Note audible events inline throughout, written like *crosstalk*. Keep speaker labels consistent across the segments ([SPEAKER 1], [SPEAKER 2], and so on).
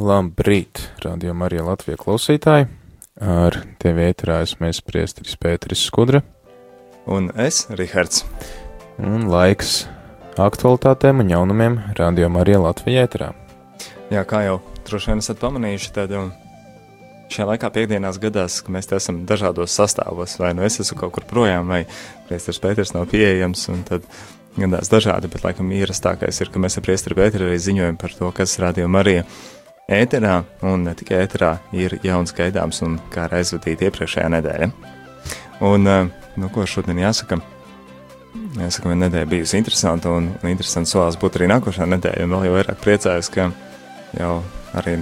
[SPEAKER 1] Labrīt, radio Marija Latvija klausītāji. Ar tevi ēterā esmu es priesteris Pēteris Skudra.
[SPEAKER 2] Un es, Rihards.
[SPEAKER 1] Un laiks aktualitātēm un jaunumiem radio Marija Latvija ēterā.
[SPEAKER 2] Jā, kā jau droši vien esat pamanījuši, tad um, šajā laikā piekdienās gadās, ka mēs te esam dažādos sastāvos, vai nu es esmu kaut kur projām, vai priesteris Pēters nav pieejams, un tad gadās dažādi, bet laikam ierastākais ir, ka mēs ar priesteri Pēteri arī ziņojam par to, kas radio Marija ēterā, un ne tikai ēterā, ir jauns gaidāms un kā aizvadīta iepriekšējā nedēļa. Un, nu, ko šodien jāsaka? Jāsaka, ka nedēļa bijusi interesanta, un, un interesants solās būt arī nākošā nedēļa, un vēl jau vairāk priecājos, ka jau arī,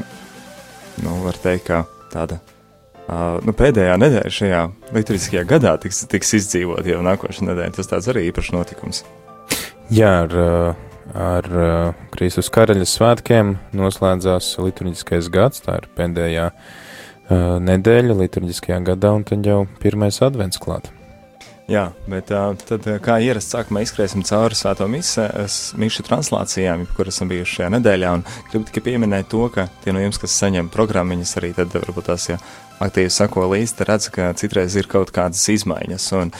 [SPEAKER 2] nu, var teikt, ka tāda Uh, nu, pēdējā nedēļa šajā liturģiskajā gadā tiks, tiks izdzīvot jau nākošais nedēļa. Tas tāds arī īpašs notikums.
[SPEAKER 1] Jā, ar uh, ar uh, Kristus karaļa svētkiem noslēdzās liturģiskais gads, tā ir pēdējā uh, nedēļa liturģiskajā gadā, un tad jau pirmais advents klāt.
[SPEAKER 2] Jā, bet uh, tad, kā ierasts, sākumā izskriesim cauri svēto mišu translācijām, kuras esam bijuši šajā nedēļā, gribu tikai pieminēt to, ka tie no jums, kas saņem programmiņas, arī tad varbūt tās, ja aktīvi sako līdzi, redz, ka citreiz ir kaut kādas izmaiņas, un,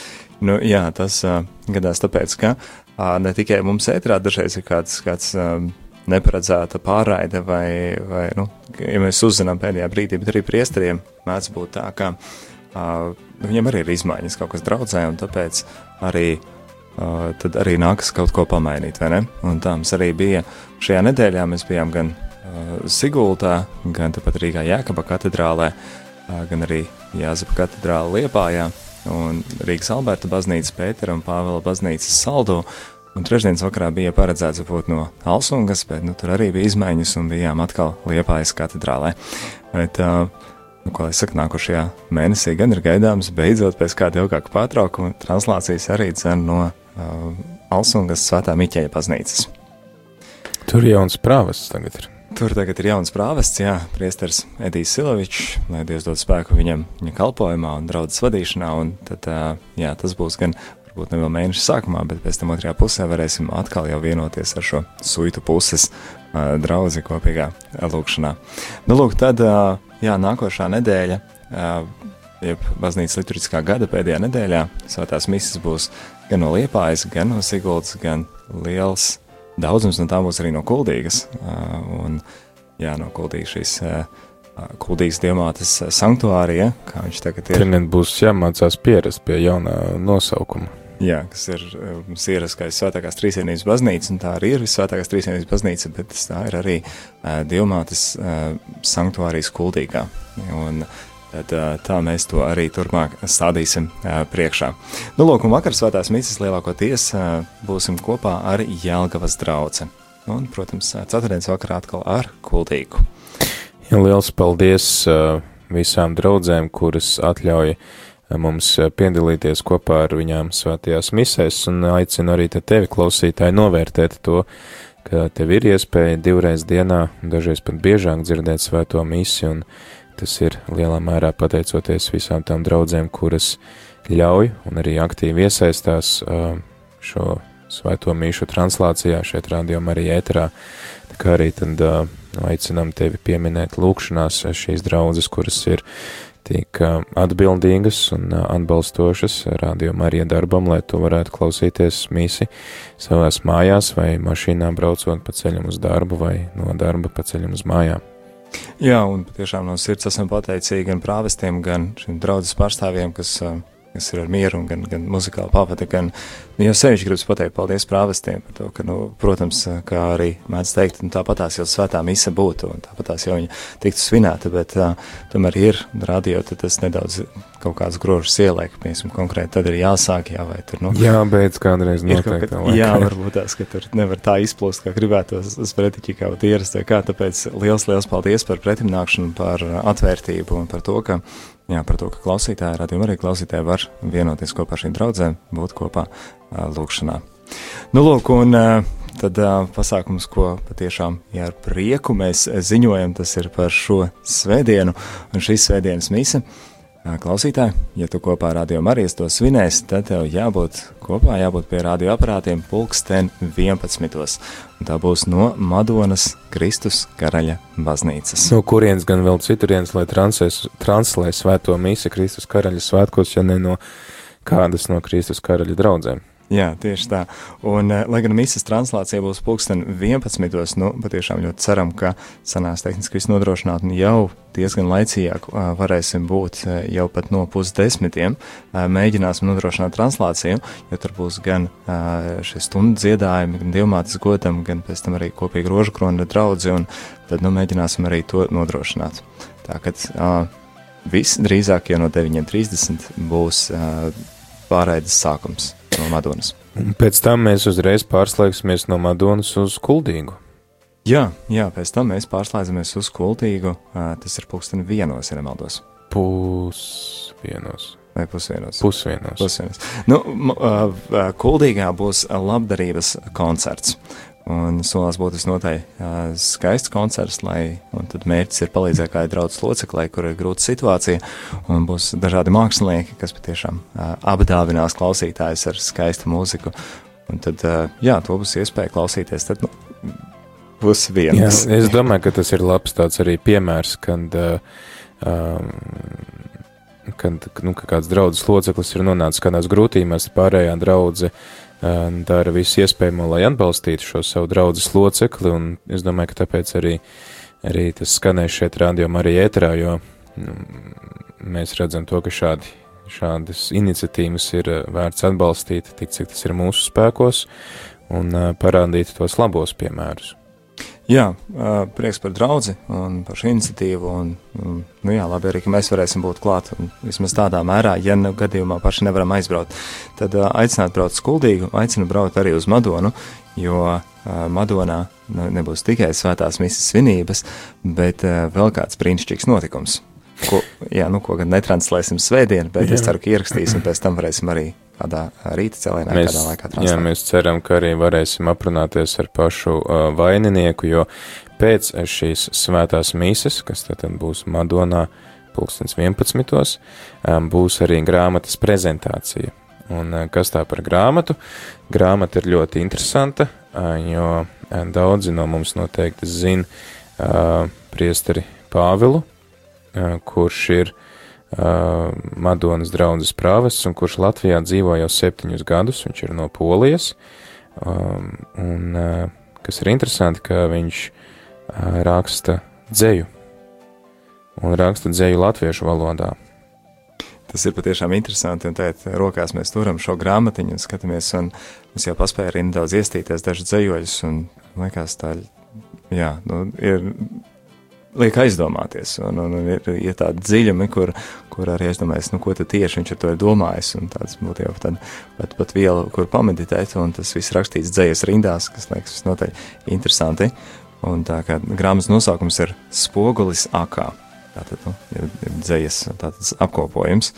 [SPEAKER 2] nu, jā, tas uh, gadās tāpēc, ka ne tikai mums ētrā dažreiz ir kāds, kāds um, neparedzēta pārraide, vai, vai nu, ja mēs uzzinām pēdējā brīdī, bet arī priesteriem mēdz būt tā, ka uh, viņam arī ir izmaiņas kaut kas draudzē, un tāpēc arī, uh, tad arī nākas kaut ko pamainīt, vai ne? Un tā mums arī bija šajā nedēļā, mēs bijām gan uh, Sigultā, gan tāpat Rīgā Jēkaba katedrālē, uh, gan arī Jāzepa katedrāla Liepājā, un Rīgas Alberta baznīcas Pētera un Pāvela baznīcas saldo. Un trešdienas vakarā bija paredzēts būt no Alsungas, bet nu, tur arī bija izmaiņas un bijām atkal Liepājas katedrālē. Bet, uh, nu, ko lai saka, nākošajā mēnesī gan ir gaidāms beidzot pēc kāda ilgāka pārtraukuma translācijas arī cen no uh, Alsungas svētā Miķeļa baznīcas.
[SPEAKER 1] Tur jauns prāvas tagad ir.
[SPEAKER 2] Tur tagad ir jauns prāvests, jā, priesteris Edijs Silovičs, lai Dievs dod spēku viņam viņa kalpojumā un draudzes vadīšanā, un tad, jā, tas būs gan varbūt ne vēl mēneša sākumā, bet pēc tam otrajā pusē varēsim atkal jau vienoties ar šo suitu puses uh, draudzi kopīgā lūkšanā. Nu, lūk, tad, uh, jā, nākošā nedēļa, uh, jeb baznīcas liturģiskā gada pēdējā nedēļā, svētās misas būs gan no Liepājas, gan no Siguldas, gan liels Daudzums no tām būs arī no kuldīgas. Un, jā, no kuldīgas šīs kuldīgas diamātas sanktuārija, kā viņš tagad ir.
[SPEAKER 1] Tad būs jāmācās pierast pie jaunā nosaukuma.
[SPEAKER 2] Jā, kas ir mums ieraskais svētākās trīsienības baznīca, un tā arī ir visvētākās trīsienības baznīca, bet tā ir arī uh, Dilmātes uh, sanktuārijas kuldīgā. Un uh, Tad, tā mēs to arī turpmāk stādīsim priekšā. Nu, lūk, un vakar svētās misijas lielākoties būsim kopā ar Jēlgavas draugu. Un, protams, ceturtdienas vakarā atkal ar kultīgu.
[SPEAKER 1] Ja, liels paldies visām draudzēm, kuras atļauj mums piedalīties kopā ar viņām svētajās misēs, un aicinu arī te tevi, klausītāji, novērtēt to, ka tev ir iespēja divreiz dienā, dažreiz pat biežāk dzirdēt svēto misiju, Tas ir lielā mērā pateicoties visām tām draudzēm, kuras ļauj un arī aktīvi iesaistās šo svēto mīšu translācijā šeit rādījumā arī ēterā, kā arī tad aicinām tevi pieminēt lūkšanās šīs draudzes, kuras ir tik atbildīgas un atbalstošas rādījumā arī darbam, lai tu varētu klausīties mīsi savās mājās vai mašīnā braucot pa ceļam uz darbu vai no darba pa ceļam uz mājām.
[SPEAKER 2] Jā, un patiešām no sirds esam pateicīgi gan prāvestiem, gan šiem draudzes pārstāvjiem, kas, kas ir ar mieru un gan, gan muzikāli pavada, gan Nu, jau sevišķi gribas pateikt paldies prāvestiem par to, ka, nu, protams, kā arī mēdz teikt, nu, tāpatās jau svētā mise būtu, un tāpatās jau viņa tiktu svinēta, bet uh, tomēr ir radio, tad tas nedaudz kaut kāds grožs ieliek, piemēram, konkrēti tad ir jāsāk, jā, vai tur, nu.
[SPEAKER 1] Jā, beidz kādreiz noteikti.
[SPEAKER 2] Ka, jā, varbūt tās, ka tur nevar tā izplūst, kā gribētos uz pretiķi kaut ierast, vai kā, tāpēc liels, liels paldies par pretimnākšanu, par atvērtību un par to, ka Jā, par to, ka klausītāji, radījuma arī klausītāji var vienoties kopā ar šīm draudzēm, būt kopā lūkšanā. Nu, lūk, un tad pasākums, ko patiešām jā, ar prieku mēs ziņojam, tas ir par šo svētdienu un šīs svētdienas mise. Klausītāji, ja tu kopā ar radio Marijas to svinēsi, tad tev jābūt kopā, jābūt pie radioaparātiem pulksten 11. Un tā būs no Madonas Kristus karaļa baznīcas.
[SPEAKER 1] No kurienes gan vēl citurienes, lai translēs, translē svēto mīsa Kristus karaļa svētkos, ja ne no kādas no Kristus karaļa draudzēm?
[SPEAKER 2] Jā, tieši tā. Un, uh, lai gan misijas translācija būs pulksten 11. nu, patiešām ļoti ceram, ka sanās tehniski viss nodrošināt un jau diezgan laicīgāk uh, varēsim būt uh, jau pat no pusdesmitiem. Mēģināsim nodrošināt translāciju, jo tur būs gan šie stundu dziedājumi, gan dievmātes godam, gan pēc tam arī kopīgi rožu krona draudzi, un tad, nu, mēģināsim arī to nodrošināt. Tā kad uh, viss drīzāk jau no 9.30 būs pārēdes sākums no Madonas.
[SPEAKER 1] Un pēc tam mēs uzreiz pārslēgsimies no Madonas uz Kuldīgu.
[SPEAKER 2] Jā, jā, pēc tam mēs pārslēdzamies uz Kuldīgu. Tas ir pulksten vienos, ja nemaldos.
[SPEAKER 1] Pusvienos.
[SPEAKER 2] Vai pusvienos?
[SPEAKER 1] Pusvienos.
[SPEAKER 2] pusvienos. Nu, Kuldīgā būs labdarības koncerts. Un solās būt visnotaļ uh, skaists koncerts, lai, un tad mērķis ir palīdzēt kādai draudzes loceklai, kur ir grūta situācija, un būs dažādi mākslinieki, kas patiešām apdāvinās klausītājus ar skaistu mūziku, un tad, jā, to būs iespēja klausīties, tad, nu, būs viens.
[SPEAKER 1] Jā, es domāju, ka tas ir labs tāds arī piemērs, kad, um, kad, nu, ka kāds draudzes loceklis ir nonācis kādās grūtībās, pārējā draudze dara visu iespējamo, lai atbalstītu šo savu draudzes locekli, un es domāju, ka tāpēc arī, arī tas skanēs šeit rādījumā arī ēterā, jo nu, mēs redzam to, ka šādi, šādas iniciatīvas ir vērts atbalstīt, tik cik tas ir mūsu spēkos, un parādīt tos labos piemērus.
[SPEAKER 2] Jā, prieks par draugu un par šo iniciatīvu. Un, un, nu jā, labi arī, mēs varēsim būt klāt. Un, vismaz tādā mērā, ja nu gadījumā paši nevaram aizbraukt, tad aicināt braukt skuldīgu, aicinu braukt arī uz Madonu, jo Madonā nebūs tikai svētās misijas svinības, bet vēl kāds brīnišķīgs notikums. Ko, jā, nu, ko gan netranslēsim svētdien, bet jā. es ceru, ka ierakstīsim, pēc tam varēsim arī kādā rīta cēlienā, mēs, kādā laikā translēt.
[SPEAKER 1] Jā, mēs ceram, ka arī varēsim aprunāties ar pašu uh, vaininieku, jo pēc šīs svētās mīsas, kas tad būs Madonā pulkstens 11. Um, būs arī grāmatas prezentācija. Un uh, kas tā par grāmatu? Grāmata ir ļoti interesanta, uh, jo uh, daudzi no mums noteikti zina uh, priesteri Pāvilu, uh, kurš ir uh, uh, Madonas draudzes prāvests, un kurš Latvijā dzīvo jau septiņus gadus, viņš ir no Polijas, um, un uh, kas ir interesanti, ka viņš uh, raksta dzēju, un raksta dzēju latviešu valodā.
[SPEAKER 2] Tas ir patiešām interesanti, un tagad rokās mēs turam šo grāmatiņu un skatāmies, un mums jau paspēja arī nedaudz iestīties dažu dzējoļus, un liekas tā, jā, nu, ir liek aizdomāties. Un, un, un ir, ir tādi dziļumi, kur, kur arī aizdomājas, nu, ko tieši viņš ar to ir domājis. Tāds būtu jau tad, pat, pat viela, kur pameditēt, un tas viss rakstīts dzējas rindās, kas liekas visnotaļ interesanti. Un tā kā grāmatas nosaukums ir Spogulis akā. Tātad nu, ir, ir dzējas tāds apkopojums,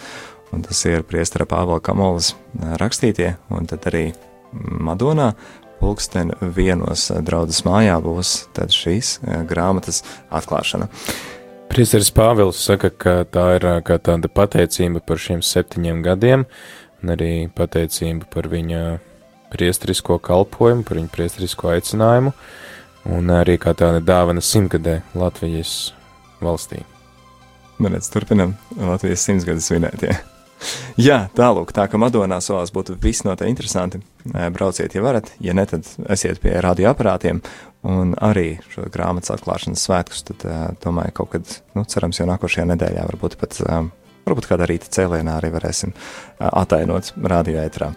[SPEAKER 2] un tas ir priestara Pāvela Kamolas rakstītie, un tad arī Madonā pulksten vienos draudzes mājā būs šīs eh, grāmatas atklāšana.
[SPEAKER 1] Priesteris Pāvils saka, ka tā ir eh, kā tāda pateicība par šiem septiņiem gadiem, un arī pateicība par viņa priesterisko kalpojumu, par viņa priesterisko aicinājumu, un arī kā tāda dāvana simtgadē Latvijas valstī.
[SPEAKER 2] Man redz, turpinam Latvijas simtgades svinēt, *laughs* jā. Tālūk, tā ka Madonā solās būtu visnotaļ interesanti. Brauciet, ja varat, ja ne, tad esiet pie radioaparātiem un arī šo grāmatas atklāšanas svētkus, tad domāju, kaut kad, nu, cerams, jau nākošajā nedēļā, varbūt pat, varbūt kādā rīta cēlienā arī varēsim atainot radioētrā.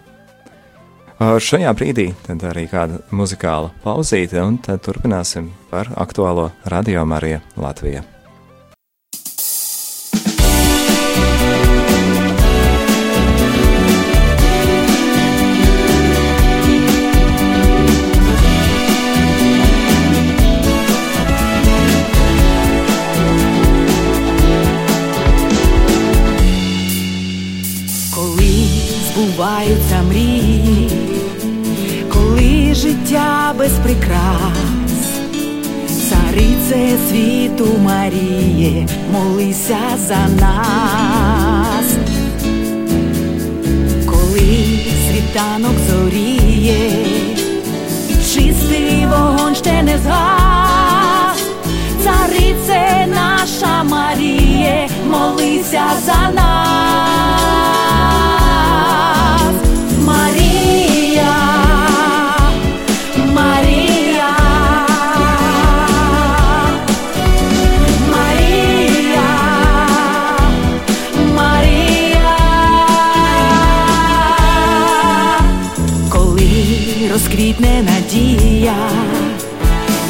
[SPEAKER 2] Šajā brīdī tad arī kāda muzikāla pauzīte, un tad turpināsim par aktuālo radio Mariju Latviju.
[SPEAKER 3] Збуваються мрії, коли життя без прикрас, Царице світу Маріє, молися за нас, коли світанок зоріє, чистий вогонь ще не згас, царице наша Маріє, молися за нас, розквітне надія,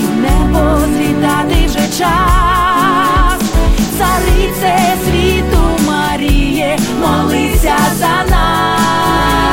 [SPEAKER 3] і небо злітати вже час, царице світу Маріє, молися за нас.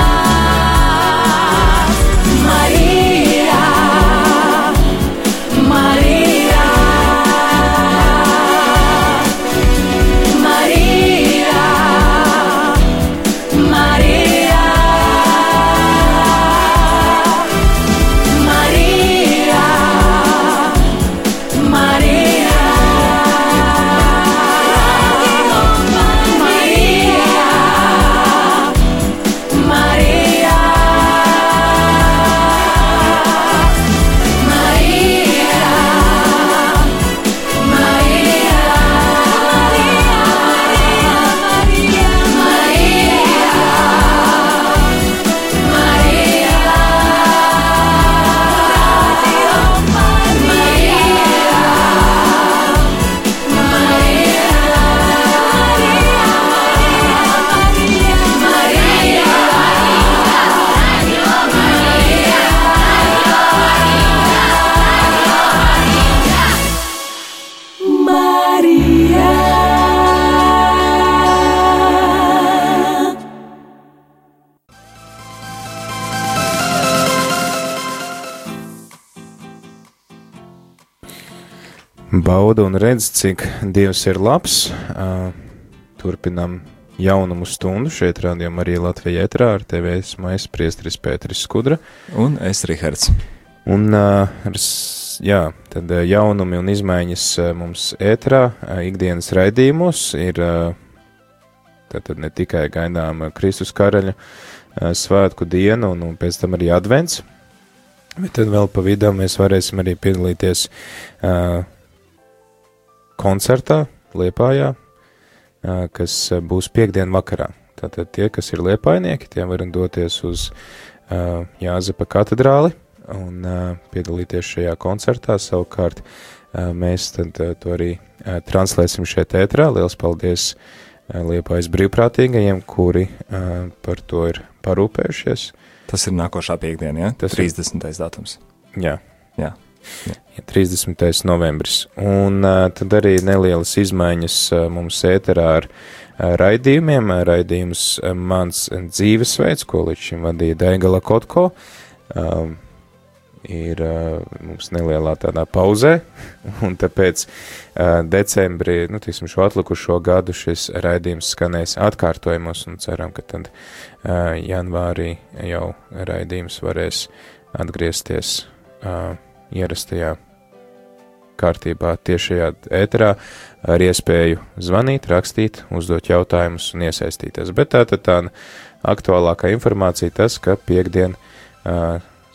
[SPEAKER 1] Bauda un redz, cik Dievs ir labs. Ā, Turpinām jaunumu stundu šeit rādījumā arī Latvijā ētrā ar tevi esmu es, priestris Pēteris Skudra.
[SPEAKER 2] Un es, Rihards.
[SPEAKER 1] Un, jā, tad jaunumi un izmaiņas mums ētrā, ikdienas raidījumos ir tātad ne tikai gaidām Kristus karaļa svētku dienu un, un pēc tam arī advents, bet tad vēl pa vidu mēs varēsim arī piedalīties ā, koncertā Liepājā, kas būs piekdien vakarā. Tātad tie, kas ir liepainieki, tie var doties uz Jāzepa katedrāli un piedalīties šajā koncertā. Savukārt mēs tad to arī translēsim šeit ētrā. Liels paldies Liepājas brīvprātīgajiem, kuri par to ir parūpējušies.
[SPEAKER 2] Tas ir nākošā piekdiena, ja?
[SPEAKER 1] Tas ir-
[SPEAKER 2] 30. datums.
[SPEAKER 1] Jā,
[SPEAKER 2] Jā.
[SPEAKER 1] Ja 30. novembris. Un tad arī nelielas izmaiņas mums ēterā ar raidījumiem. Raidījums mans dzīvesveids, ko līdz šim vadīja Daigala Kotko, ir mums nelielā tādā pauzē, *laughs* un tāpēc decembrī, nu, tiksim, šo atlikušo gadu šis raidījums skanēs atkārtojumos, un ceram, ka tad janvārī jau raidījums varēs atgriezties uh, ierastajā kārtībā tiešajā ēterā ar iespēju zvanīt, rakstīt, uzdot jautājumus un iesaistīties. Bet tā tad tā aktuālākā informācija tas, ka piekdien,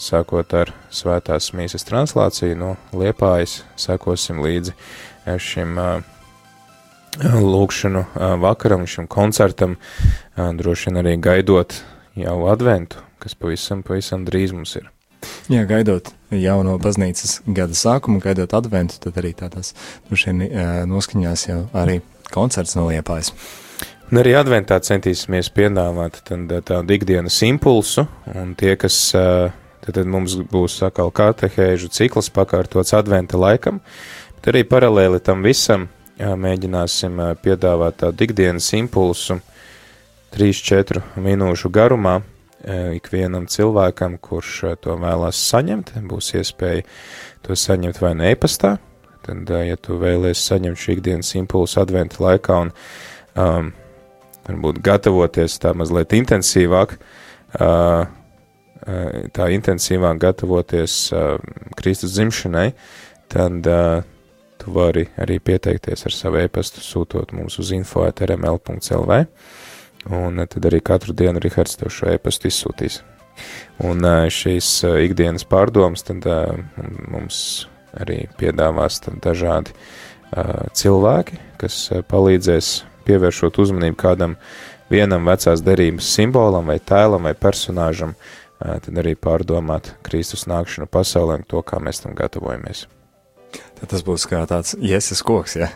[SPEAKER 1] sākot ar svētās mīsas translāciju no Liepājas, sekosim līdzi šim lūkšanu vakaram, šim koncertam, droši vien arī gaidot jau adventu, kas pavisam, pavisam drīz mums ir.
[SPEAKER 2] Jā, gaidot jauno baznīcas gada sākumu, gaidot adventu, tad arī tādās eh, noskaņās jau arī koncerts no Liepājas.
[SPEAKER 1] Un arī adventā centīsimies piedāvāt tādu ikdienas impulsu, un tie, kas tad, mums būs atkal katehēžu cikls pakārtots adventa laikam, bet arī paralēli tam visam mēģināsim piedāvāt tādu ikdienas impulsu 3-4 minūšu garumā ikvienam cilvēkam, kurš ā, to vēlās saņemt, būs iespēja to saņemt vai ne e-pastā, tad, ā, ja tu vēlies saņemt šī ikdienas impulsu adventa laikā un um, varbūt gatavoties tā mazliet intensīvāk, uh, uh, tā intensīvāk gatavoties uh, Kristus dzimšanai, tad uh, tu vari arī pieteikties ar savu e-pastu, sūtot mums uz info.rml.lv, un uh, tad arī katru dienu Rihards tev šo e-pastu izsūtīs. Un uh, šīs uh, ikdienas pārdomas tad mums arī piedāvās dažādi cilvēki, kas palīdzēs pievēršot uzmanību kādam vienam vecās derības simbolam vai tēlam vai personāžam, tad arī pārdomāt Kristus nākšanu pasaulē un to, kā mēs tam gatavojamies.
[SPEAKER 2] Tad tas būs kā tāds ieses koks, ja?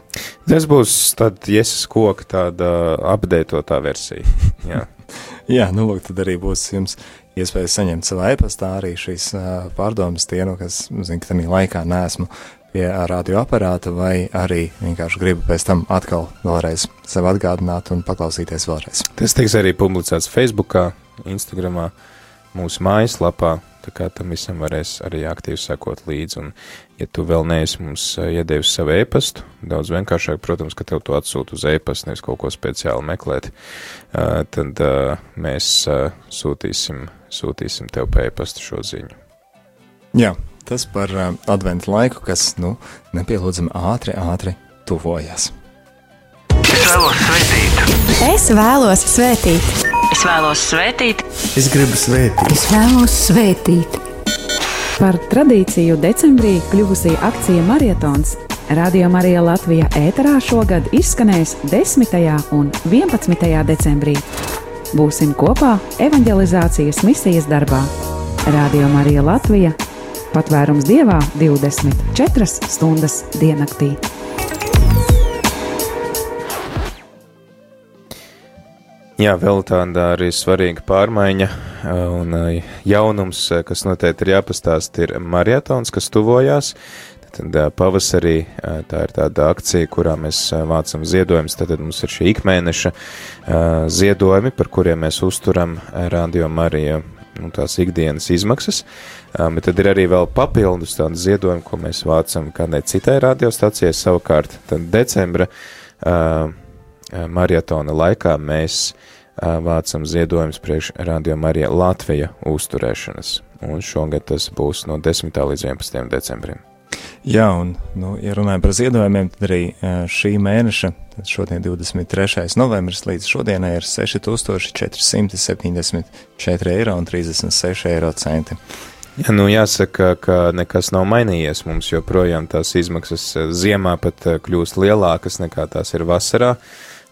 [SPEAKER 1] Tas būs tad Jēzus koka tāda apdētotā versija. *laughs* Jā.
[SPEAKER 2] Jā, nu, lūk, tad arī būs jums iespēja saņemt savā e-pastā arī šīs uh, pārdomas tienu, kas, zinu, ka tādā laikā neesmu pie radioaparāta, vai arī vienkārši gribu pēc tam atkal vēlreiz sev atgādināt un paklausīties vēlreiz.
[SPEAKER 1] Tas tiks arī publicēts Facebookā, Instagramā, mūsu mājaslapā, tā kā tam visam varēs arī aktīvi sekot līdzi. Un, ja tu vēl neesi mums ā, iedevis savu e-pastu, daudz vienkāršāk, protams, ka tev to atsūta uz e-pastu, nevis kaut ko speciāli meklēt, ā, tad ā, mēs sūtīsim, sūtīsim tev pa e-pastu šo ziņu.
[SPEAKER 2] Jā, tas par adventu laiku, kas, nu, nepielūdzami ātri, ātri tuvojas.
[SPEAKER 4] Es vēlos svētīt,
[SPEAKER 5] Es vēlos svētīt,
[SPEAKER 4] es vēlos svētīt,
[SPEAKER 6] Es gribu svētīt,
[SPEAKER 7] Es vēlos svētīt.
[SPEAKER 8] Par tradīciju decembrī kļuvusī akcija Marietons Radio Marija Latvija ēterā šogad izskanēs 10. un 11. decembrī. Būsim kopā evanģelizācijas misijas darbā. Radio Marija Latvija - patvērums dievā 24 stundas diennaktī.
[SPEAKER 1] Jā, vēl tāda arī svarīga pārmaiņa un ā, jaunums, ā, kas noteikti ir jāpastāst, ir marietons, kas tuvojās. Tad pavasarī tā ir tāda akcija, kurā mēs vācam ziedojumus. Tad mums ir šī ikmēneša ziedojumi, par kuriem mēs uzturam Radio Marija nu, tās ikdienas izmaksas. Bet tad ir arī vēl papildus tādi ziedojumi, ko mēs vācam kādai citai radiostacijai. Savukārt, decembra ā, ā, maratona laikā mēs ā, vācam ziedojumus priekš Radio Marija Latvija uzturēšanas. Un šogad tas būs no 10. līdz 11. decembrim.
[SPEAKER 2] Jā, un, nu, ja runājam par ziedojumiem, tad arī eh, šī mēneša, tad šodien 23. novembris līdz šodienai ir 6474 eiro un 36 eiro centi.
[SPEAKER 1] Ja, nu jāsaka, ka nekas nav mainījies. Mums joprojām tās izmaksas eh, ziemā pat eh, kļūst lielākas nekā tās ir vasarā.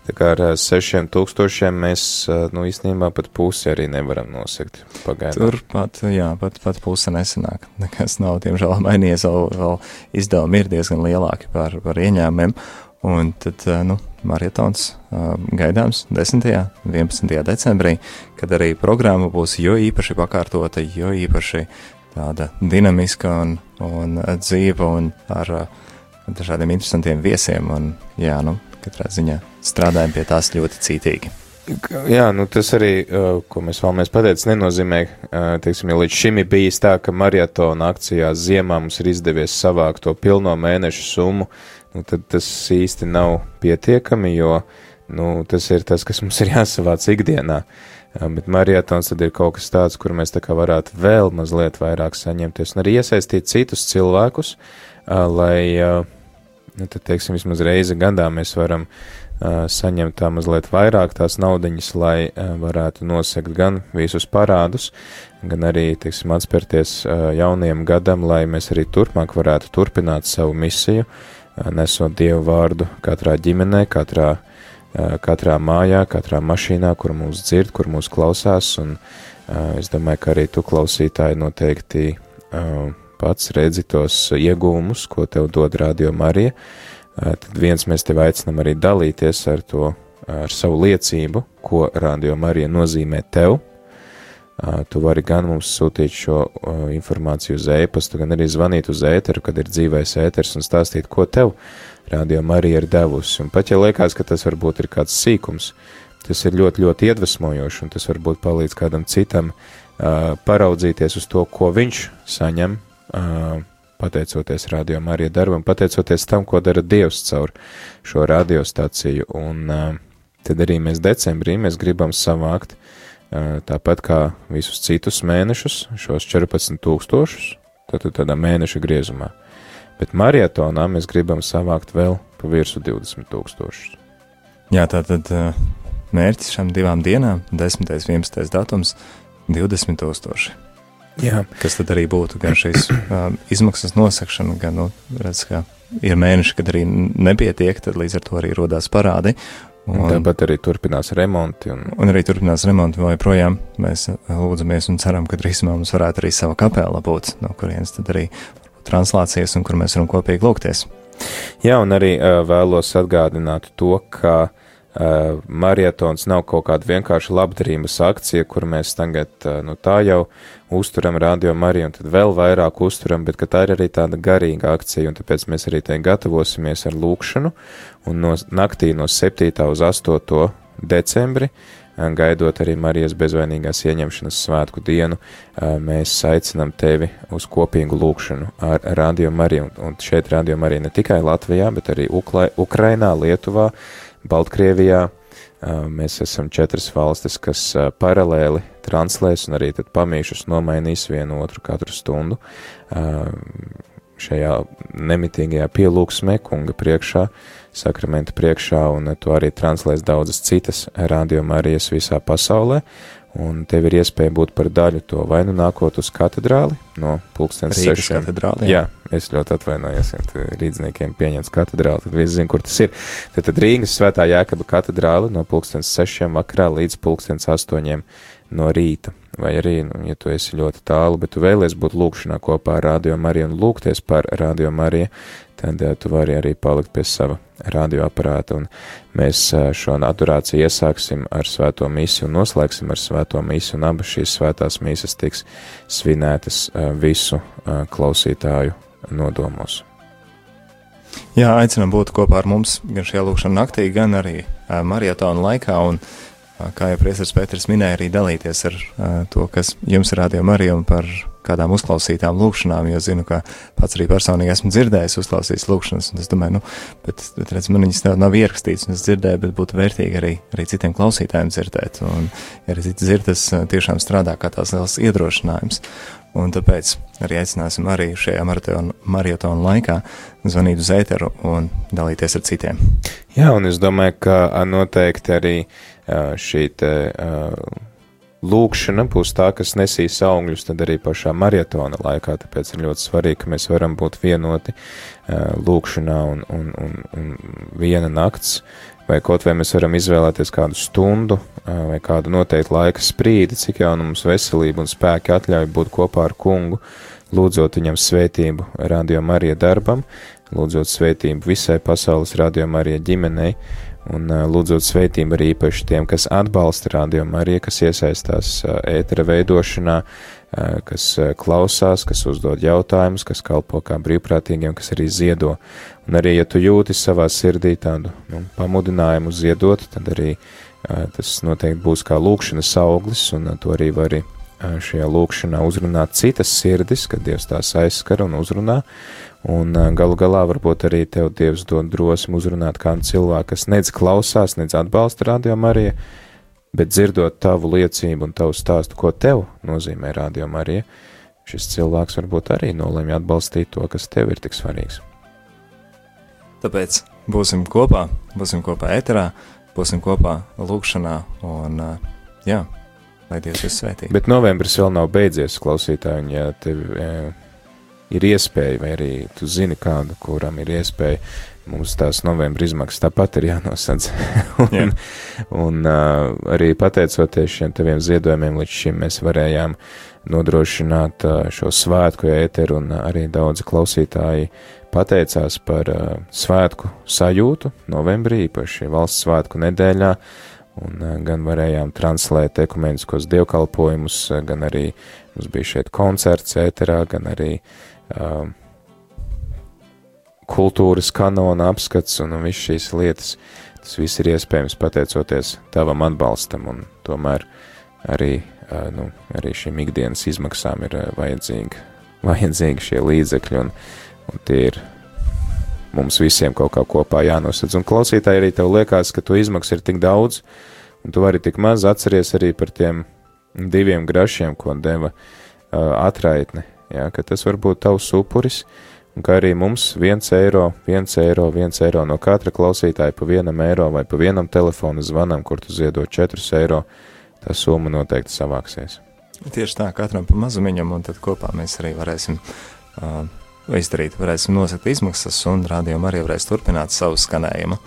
[SPEAKER 1] Tā kā ar 6000 mēs, eh, nu, īstenībā pat pusi arī nevaram nosegt pagaidām.
[SPEAKER 2] Turpat, jā, pat, pat puse nesanāk. *laughs* Nekas nav, diemžēl, mainījies, vēl, vēl izdevumi ir diezgan lielāki par, par ieņēmumiem. Un tad, eh, nu, marietons eh, gaidāms 10. un 11. decembrī, kad arī programma būs jo īpaši pakārtota, jo īpaši tāda dinamiska un, un dzīva un ar eh, dažādiem interesantiem viesiem. Un, jā, nu, katrā ziņā strādājam pie tās ļoti cītīgi.
[SPEAKER 1] Jā, nu tas arī, uh, ko mēs vēlamies pateikt, nenozīmē, uh, teiksim, ja līdz šim ir bijis tā, ka maratona akcijā ziemā mums ir izdevies savākt to pilno mēnešu summu, nu tad tas īsti nav pietiekami, jo, nu, tas ir tas, kas mums ir jāsavāc ikdienā. Uh, Bet maratons tad ir kaut kas tāds, kur mēs tā kā varētu vēl mazliet vairāk saņemties un arī iesaistīt citus cilvēkus, lai, nu, tad, teiksim, vismaz reizi gadā mēs varam uh, saņemt tā mazliet vairāk tās naudiņas, lai uh, varētu nosegt gan visus parādus, gan arī, teiksim, atspērties uh, jauniem gadam, lai mēs arī turpmāk varētu turpināt savu misiju, uh, nesot Dievu vārdu katrā ģimenē, katrā, uh, katrā mājā, katrā mašīnā, kur mūs dzird, kur mūs klausās, un uh, es domāju, ka arī tu klausītāji noteikti uh, pats redzi tos iegūmus, ko tev dod Radio Marija, tad viens mēs tevi aicinām arī dalīties ar to, ar savu liecību, ko Radio Marija nozīmē tev. Tu vari gan mums sūtīt šo informāciju uz e-pastu, gan arī zvanīt uz ēteru, kad ir dzīvais ēters un stāstīt, ko tev Radio Marija ir devusi. Un pat ja liekas, ka tas varbūt ir kāds sīkums, tas ir ļoti, ļoti iedvesmojoši, un tas varbūt palīdz kādam citam uh, paraudzīties uz to, ko viņš saņem, pateicoties radio Marija darbam, pateicoties tam, ko dara Dievs caur šo radiostaciju. Un tad arī mēs decembrī mēs gribam savākt tāpat kā visus citus mēnešus, šos 14 tūkstošus, Tātad tādā mēneša griezumā. Bet marietonā mēs gribam savākt vēl pa virsmu 20 tūkstošus.
[SPEAKER 2] Jā, tātad uh, mērķis šām divām dienām, 10. un 11. datums, 20 tūkstoši.
[SPEAKER 1] Jā,
[SPEAKER 2] Kas tad arī būtu gan šīs *coughs* uh, izmaksas nosakšana, gan, nu, redz, ka ir mēneši, kad arī nepietiek, tad līdz ar to arī rodās parādi.
[SPEAKER 1] un tāpat arī turpinās remonti. Un,
[SPEAKER 2] Un arī turpinās remontu vēl joprojām. Mēs uh, lūdzamies un ceram, ka drīzumā mums varētu arī sava kapela būt, no kurienes tad arī translācijas un kur mēs varam kopīgi lūgties.
[SPEAKER 1] Jā, un arī uh, vēlos atgādināt to, ka uh, marietons nav kaut kāda vienkārša labdarības akcija, kur mēs tagad, uh, nu tā jau uzturam radio Mariju un tad vēl vairāk uzturam, bet ka tā ir arī tāda garīga akcija, un tāpēc mēs arī tai gatavosimies ar lūkšanu, un no naktī no 7. uz 8. decembri, uh, gaidot arī Marijas bezvainīgās ieņemšanas svētku dienu, uh, mēs aicinam tevi uz kopīgu lūkšanu ar Radio Mariju, un šeit Radio Marija ne tikai Latvijā, bet arī Ukla Ukrainā, Lietuvā, Baltkrievijā, Mēs esam četras valstis, kas paralēli translēs un arī pamīšus nomainīs vienu otru katru stundu. Šajā nemitīgajā pielūgsmē kunga priekšā, sakramenta priekšā, un to arī translēs daudzas citas radiomārijas visā pasaulē, un tev ir iespēja būt par daļu to vai nu nākot uz katedrāli no
[SPEAKER 2] Rīgas
[SPEAKER 1] sešiem.
[SPEAKER 2] katedrāli,
[SPEAKER 1] Jā, es ļoti atvainojos, ja tu rīdzniekiem pieņems katedrāli, tad visi zina, kur tas ir. Tad, tad Rīgas svētā Jēkaba katedrāli no pulkstens sešiem vakarā līdz pulkstens astoņiem no rīta. Vai arī, nu, ja tu esi ļoti tālu, bet tu vēlies būt lūkšanā kopā ar Radio Mariju un lūgties par Radio Mariju, tad uh, tu vari arī palikt pie sava radioaparāta. Un mēs uh, šo adorāciju iesāksim ar svēto misiju un noslēgsim ar svēto misiju, un abas šīs svētās misijas tiks svinētas uh, visu uh, klausītāju nodomos.
[SPEAKER 2] Jā, aicinām būt kopā ar mums gan šajā lūkšanā naktī, gan arī uh, marietona laikā. Un, uh, kā jau Priesteris Pēters minēja, arī dalīties ar uh, to, kas jums ir rādījuma arī un par kādām uzklausītām lūkšanām, jo zinu, ka pats arī personīgi esmu dzirdējis uzklausījis lūkšanas, un es domāju, nu, bet, bet redz, man viņas tev nav ierakstīts, un es dzirdēju, bet būtu vērtīgi arī, arī citiem klausītājiem dzirdēt, un ja arī citi dzird, tas uh, tiešām strādā kā tās liels iedrošinājums. Un tāpēc arī aicināsim arī šajā maratona, maratona laikā zvanīt uz ēteru un dalīties ar citiem.
[SPEAKER 1] Jā, un es domāju, ka noteikti arī šī te lūkšana būs tā, kas nesīs augļus tad arī pašā maratona laikā, tāpēc ir ļoti svarīgi, ka mēs varam būt vienoti lūkšanā un, un, un, un viena nakts, vai kaut vai mēs varam izvēlēties kādu stundu vai kādu noteiktu laika sprīdi, cik jau mums veselība un spēki atļauj būt kopā ar kungu, lūdzot viņam svētību radio Marija darbam, lūdzot svētību visai pasaules radio Marija ģimenei, un lūdzot svētību arī īpaši tiem, kas atbalsta radio Mariju, kas iesaistās ētera veidošanā, kas klausās, kas uzdod jautājumus, kas kalpo kā brīvprātīgiem, kas arī ziedo. Un arī, ja tu jūti savā sirdī tādu nu, pamudinājumu ziedot, tad arī uh, tas noteikti būs kā lūkšanas auglis, un to arī var arī šajā lūkšanā uzrunāt citas sirdis, kad Dievs tās aizskar un uzrunā. Un galu galā varbūt arī tev Dievs dod drosmi uzrunāt kādu cilvēku, kas nedz klausās, nedz atbalsta radio Mariju, bet dzirdot tavu liecību un tavu stāstu, ko tev nozīmē radio Marija, šis cilvēks varbūt arī nolemj atbalstīt to, kas tev ir tik svarīgs.
[SPEAKER 2] Tāpēc būsim kopā, būsim kopā ēterā, būsim kopā lūkšanā un, uh, jā, lai Dievs jūs svētī.
[SPEAKER 1] Bet novembris vēl nav beidzies, klausītāji, un ja tev e, ir iespēja, vai arī tu zini kādu, kuram ir iespēja, mums tās novembra izmaksas tāpat ir jānosadz. *laughs* un
[SPEAKER 2] Jā.
[SPEAKER 1] un uh, arī pateicoties šiem taviem ziedojumiem, līdz šim mēs varējām nodrošināt uh, šo svētku ēteru, un uh, arī daudzi klausītāji pateicās par uh, svētku sajūtu novembrī, īpaši valsts svētku nedēļā, un uh, gan varējām translēt ekumeniskos dievkalpojumus, uh, gan arī mums bija šeit koncerts ēterā, gan arī uh, kultūras kanona apskats un, un viss šīs lietas. Tas viss ir iespējams pateicoties tavam atbalstam, un tomēr arī, ā, nu, arī šīm ikdienas izmaksām ir ā, vajadzīgi, *laughs* vajadzīgi šie līdzekļi, un, un tie ir mums visiem kaut kā kopā jānosadz. Un klausītāji arī tev liekas, ka to izmaksu ir tik daudz, un tu vari tik maz atceries arī par tiem diviem grašiem, ko deva uh, atraitne jā, ka tas var būt tavs upuris, un ka arī mums viens eiro, viens eiro, viens eiro no katra klausītāja pa vienam eiro vai pa vienam telefona zvanam, kur tu ziedot četrus eiro, tā summa noteikti savāksies.
[SPEAKER 2] Tieši tā, katram pa mazumiņam, un tad kopā mēs arī varēsim uh, izdarīt, varēsim nosakt izmaksas, un rādījumā arī varēs turpināt savu skanējumu.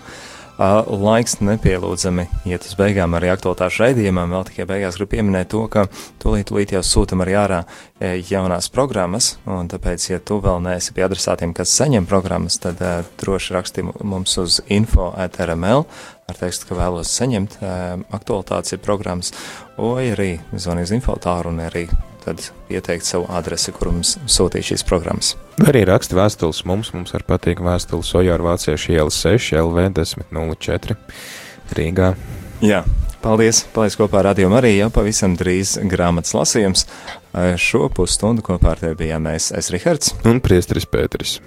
[SPEAKER 2] Laiks nepielūdzami iet uz beigām arī aktualitāšu raidījumam. Vēl tikai beigās gribu pieminēt to, ka tūlīt, tūlīt jau sūtam arī ārā e, jaunās programmas, un tāpēc, ja tu vēl neesi pie adresātiem, kas saņem programmas, tad uh, droši raksti mums uz info at RML ar tekstu, ka vēlos saņemt uh, aktualitātes ir programmas, vai arī zvani uz infotāru un arī tad ieteikt savu adresi, kur mums sūtīt šīs programmas.
[SPEAKER 1] Vai arī raksta vēstules mums, mums ar patīk vēstules Ojāra Vāciešu iela 6 LV 1004 Rīgā.
[SPEAKER 2] Jā, paldies! Paldies kopā ar Radio Mariju, jau pavisam drīz grāmatas lasījums. Šo pusstundu kopā ar tevi bijām mēs, es Rihards.
[SPEAKER 1] Un priestris Pēteris.